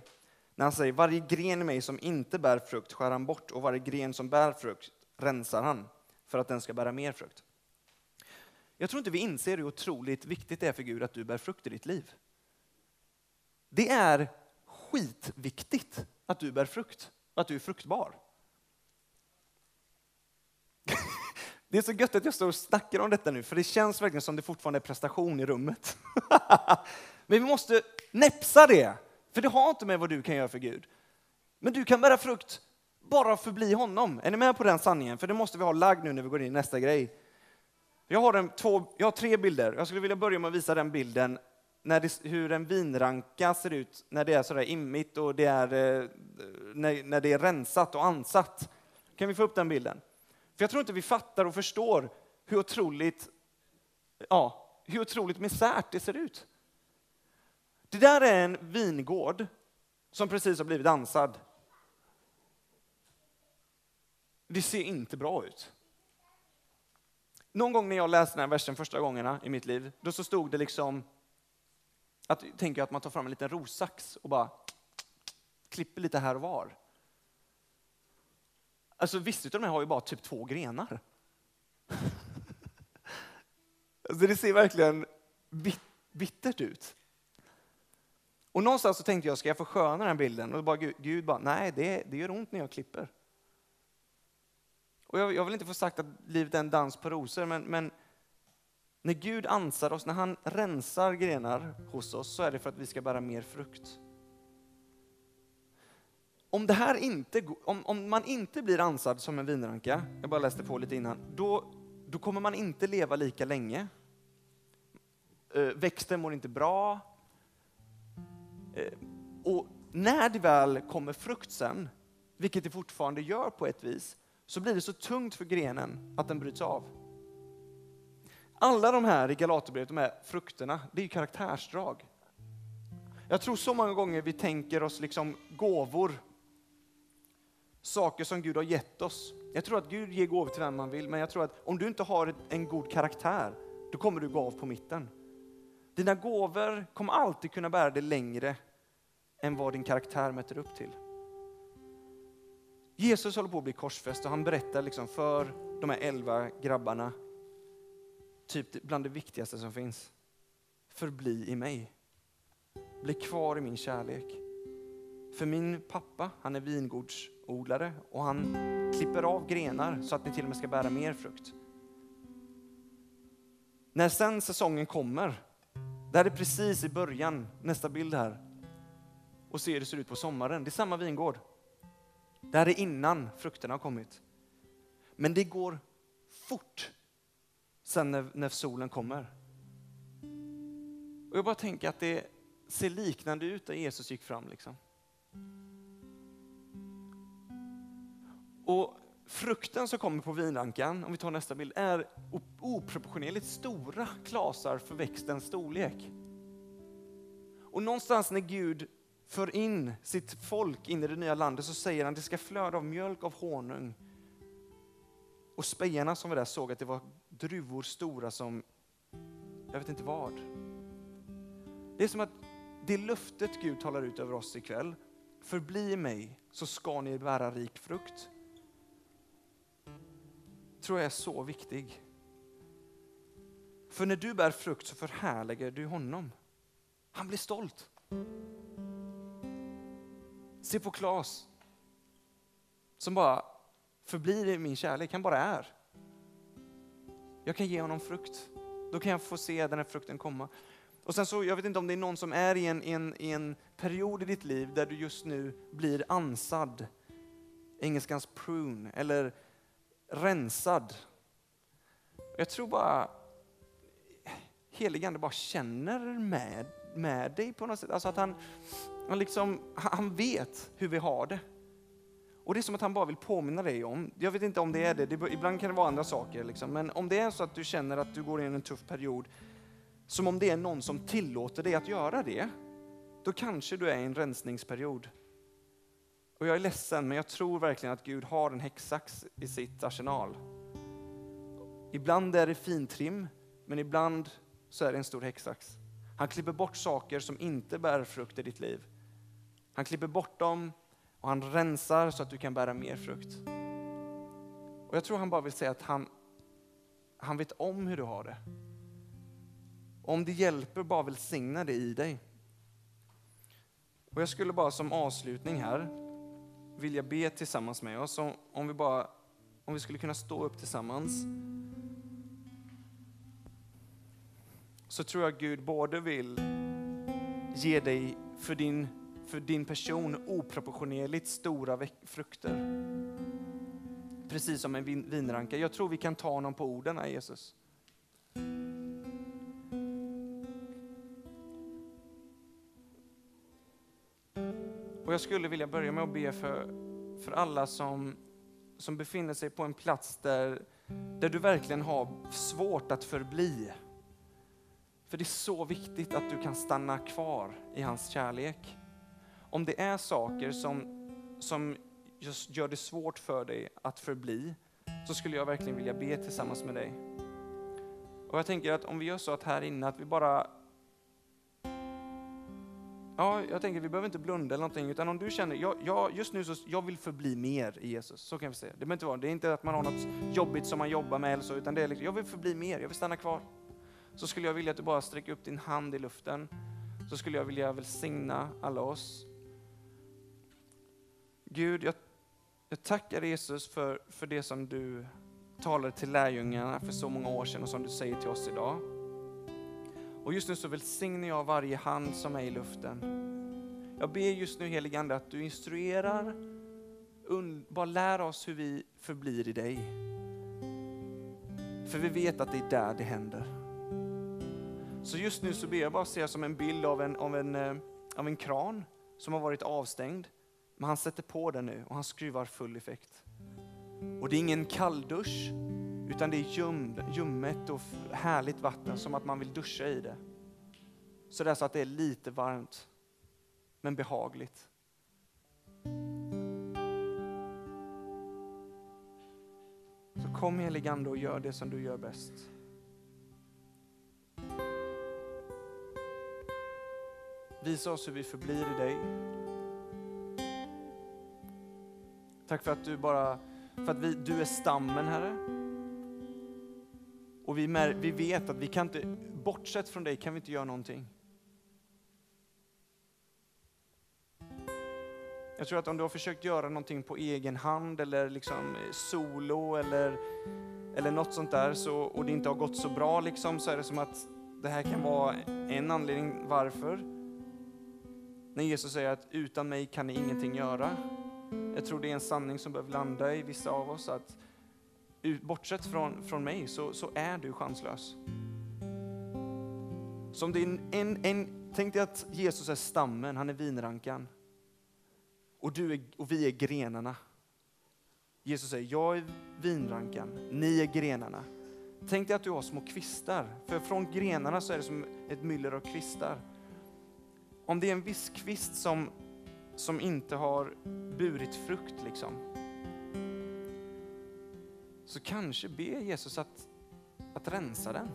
När han säger, varje gren i mig som inte bär frukt skär han bort och varje gren som bär frukt rensar han för att den ska bära mer frukt. Jag tror inte vi inser hur otroligt viktigt det är för Gud att du bär frukt i ditt liv. Det är skitviktigt att du bär frukt, att du är fruktbar. Det är så gött att jag står och snackar om detta nu, för det känns verkligen som det fortfarande är prestation i rummet. Men vi måste näpsa det, för det har inte med vad du kan göra för Gud. Men du kan bära frukt bara förbli honom. Är ni med på den sanningen? För det måste vi ha lagd nu när vi går in i nästa grej. Jag har, en, två, jag har tre bilder. Jag skulle vilja börja med att visa den bilden när det, hur en vinranka ser ut när det är sådär immigt och det är, eh, när, när det är rensat och ansatt. Kan vi få upp den bilden? För jag tror inte vi fattar och förstår hur otroligt, ja, hur otroligt misärt det ser ut. Det där är en vingård som precis har blivit ansad. Det ser inte bra ut. Någon gång när jag läste den här versen första gångerna i mitt liv, då så stod det liksom att, tänker jag att man tar fram en liten rossax och bara klipper lite här och var. Alltså vissa av de här har ju bara typ två grenar. alltså det ser verkligen bit bittert ut. Och någonstans så tänkte jag, ska jag försköna den här bilden? Och bara, Gud bara, nej det, det gör ont när jag klipper. Och jag, jag, vill inte få sagt att livet är en dans på rosor, men, men när Gud ansar oss, när han rensar grenar hos oss, så är det för att vi ska bära mer frukt. Om, det här inte, om, om man inte blir ansad som en vinranka, jag bara läste på lite innan, då, då kommer man inte leva lika länge. Eh, växten mår inte bra. Eh, och när det väl kommer frukt sen, vilket det fortfarande gör på ett vis, så blir det så tungt för grenen att den bryts av. Alla de här i Galaterbrevet, de här frukterna, det är ju karaktärsdrag. Jag tror så många gånger vi tänker oss liksom gåvor, saker som Gud har gett oss. Jag tror att Gud ger gåvor till vem man vill, men jag tror att om du inte har en god karaktär, då kommer du gå av på mitten. Dina gåvor kommer alltid kunna bära dig längre än vad din karaktär mäter upp till. Jesus håller på att bli korsfäst och han berättar liksom för de här elva grabbarna, typ bland det viktigaste som finns. Förbli i mig. Bli kvar i min kärlek. För min pappa, han är fruktodlare och han klipper av grenar så att ni till och med ska bära mer frukt. När sen säsongen kommer, det här är precis i början, nästa bild här, och se hur det ser ut på sommaren. Det är samma vingård. Det här är innan frukterna har kommit. Men det går fort sen när, när solen kommer. Och jag bara tänker att det ser liknande ut där Jesus gick fram. Liksom. Och frukten som kommer på vinrankan, om vi tar nästa bild, är oproportionerligt stora klasar för växtens storlek. Och någonstans när Gud för in sitt folk in i det nya landet så säger han att det ska flöda av mjölk, av honung. Och spejarna som var där såg att det var druvor stora som, jag vet inte vad. Det är som att det löftet Gud talar ut över oss ikväll, förbli mig så ska ni bära rik frukt tror jag är så viktig. För när du bär frukt så förhärligar du honom. Han blir stolt. Se på Klas som bara förblir i min kärlek, han bara är. Jag kan ge honom frukt. Då kan jag få se den här frukten komma. Och sen så, jag vet inte om det är någon som är i en, i en, i en period i ditt liv där du just nu blir ansad, engelskans prune, eller rensad. Jag tror bara heligande bara känner med, med dig på något sätt. Alltså att han, han, liksom, han vet hur vi har det. Och det är som att han bara vill påminna dig om, jag vet inte om det är det, det ibland kan det vara andra saker, liksom. men om det är så att du känner att du går in i en tuff period, som om det är någon som tillåter dig att göra det, då kanske du är i en rensningsperiod. Och jag är ledsen, men jag tror verkligen att Gud har en häcksax i sitt arsenal. Ibland är det fintrim, men ibland så är det en stor häcksax. Han klipper bort saker som inte bär frukt i ditt liv. Han klipper bort dem och han rensar så att du kan bära mer frukt. Och Jag tror han bara vill säga att han, han vet om hur du har det. Om det hjälper, bara välsigna det i dig. Och Jag skulle bara som avslutning här vilja be tillsammans med oss. Om, vi, bara, om vi skulle kunna stå upp tillsammans. Så tror jag Gud både vill ge dig för din, för din person oproportionerligt stora frukter. Precis som en vinranka. Jag tror vi kan ta honom på orden här Jesus. Och jag skulle vilja börja med att be för, för alla som, som befinner sig på en plats där, där du verkligen har svårt att förbli. För det är så viktigt att du kan stanna kvar i hans kärlek. Om det är saker som, som just gör det svårt för dig att förbli, så skulle jag verkligen vilja be tillsammans med dig. Och jag tänker att om vi gör så att här inne, att vi bara Ja, jag tänker vi behöver inte blunda eller någonting, utan om du känner, jag, jag, just nu så jag vill förbli mer i Jesus, så kan vi säga. Det behöver inte vara, det är inte att man har något jobbigt som man jobbar med eller så, utan det är liksom, jag vill förbli mer, jag vill stanna kvar. Så skulle jag vilja att du bara sträcker upp din hand i luften, så skulle jag vilja välsigna alla oss. Gud, jag, jag tackar Jesus för, för det som du talade till lärjungarna för så många år sedan och som du säger till oss idag. Och just nu så välsignar jag varje hand som är i luften. Jag ber just nu helige Ande att du instruerar, bara lär oss hur vi förblir i dig. För vi vet att det är där det händer. Så just nu så ber jag bara se som en bild av en, av en, eh, av en kran som har varit avstängd. Men han sätter på den nu och han skruvar full effekt. Och det är ingen kalldusch, utan det är ljum, ljummet och härligt vatten som att man vill duscha i det. Så det är så att det är lite varmt, men behagligt. Så kom heligande och gör det som du gör bäst. Visa oss hur vi förblir i dig. Tack för att du bara, för att vi, du är stammen Herre. Och vi, mär, vi vet att vi kan inte, bortsett från dig kan vi inte göra någonting. Jag tror att om du har försökt göra någonting på egen hand eller liksom eh, solo eller, eller något sånt där så, och det inte har gått så bra liksom, så är det som att det här kan vara en anledning varför. När Jesus säger att utan mig kan ni ingenting göra. Jag tror det är en sanning som behöver landa i vissa av oss. att bortsett från, från mig så, så är du chanslös. Som din, en, en, tänk dig att Jesus är stammen, han är vinrankan. Och, du är, och vi är grenarna. Jesus säger, jag är vinrankan, ni är grenarna. Tänk dig att du har små kvistar, för från grenarna så är det som ett myller av kvistar. Om det är en viss kvist som, som inte har burit frukt, liksom, så kanske be Jesus att, att rensa den.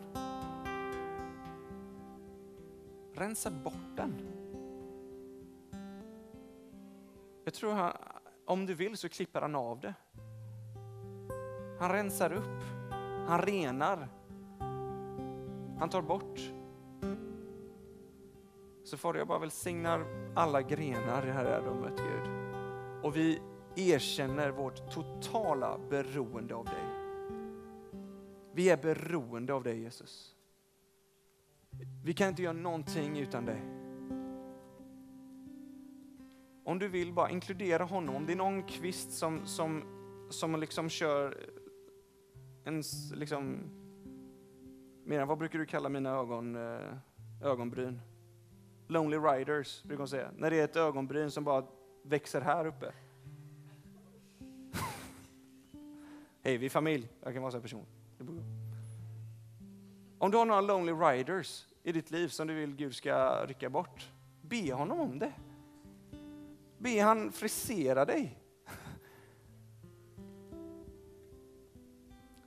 Rensa bort den. Jag tror han, om du vill så klipper han av det. Han rensar upp, han renar, han tar bort. Så får jag bara välsignar alla grenar i det här rummet Gud. Och vi erkänner vårt totala beroende av dig. Vi är beroende av dig Jesus. Vi kan inte göra någonting utan dig. Om du vill bara inkludera honom, om det är någon kvist som, som, som liksom kör en, liksom, mer vad brukar du kalla mina ögon, eh, ögonbryn? Lonely riders brukar man säga. När det är ett ögonbryn som bara växer här uppe. Hej, vi är familj. Jag kan vara så här person. Om du har några lonely riders i ditt liv som du vill Gud ska rycka bort, be honom om det. Be han frisera dig.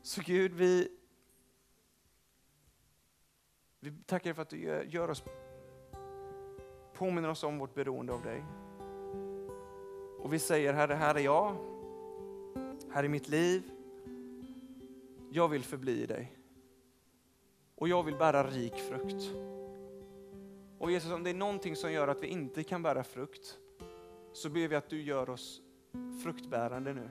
Så Gud, vi, vi tackar dig för att du gör oss, påminner oss om vårt beroende av dig. Och vi säger, Herre, här är jag, här är mitt liv, jag vill förbli i dig. Och jag vill bära rik frukt. Och Jesus, om det är någonting som gör att vi inte kan bära frukt, så ber vi att du gör oss fruktbärande nu.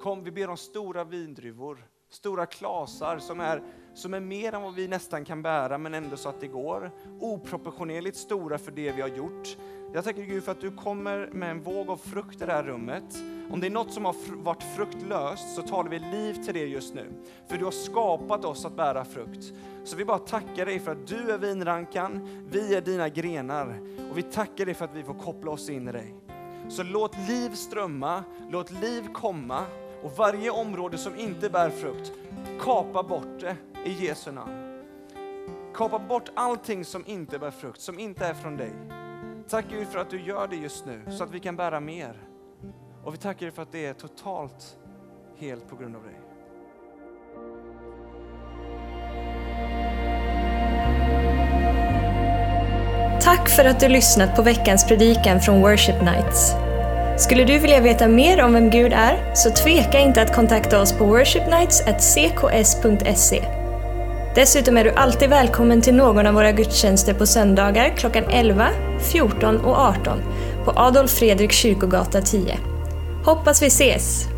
Kom, vi ber om stora vindruvor Stora klasar som är, som är mer än vad vi nästan kan bära, men ändå så att det går. Oproportionerligt stora för det vi har gjort. Jag tackar Gud för att du kommer med en våg av frukt i det här rummet. Om det är något som har varit fruktlöst så talar vi liv till det just nu. För du har skapat oss att bära frukt. Så vi bara tackar dig för att du är vinrankan, vi är dina grenar. Och vi tackar dig för att vi får koppla oss in i dig. Så låt liv strömma, låt liv komma och varje område som inte bär frukt, kapa bort det i Jesu namn. Kapa bort allting som inte bär frukt, som inte är från dig. Tack Gud för att du gör det just nu så att vi kan bära mer. Och vi tackar dig för att det är totalt helt på grund av dig. Tack för att du lyssnat på veckans predikan från Worship Nights. Skulle du vilja veta mer om vem Gud är, så tveka inte att kontakta oss på worshipnights.cks.se. Dessutom är du alltid välkommen till någon av våra gudstjänster på söndagar klockan 11, 14 och 18 på Adolf Fredrik kyrkogata 10. Hoppas vi ses!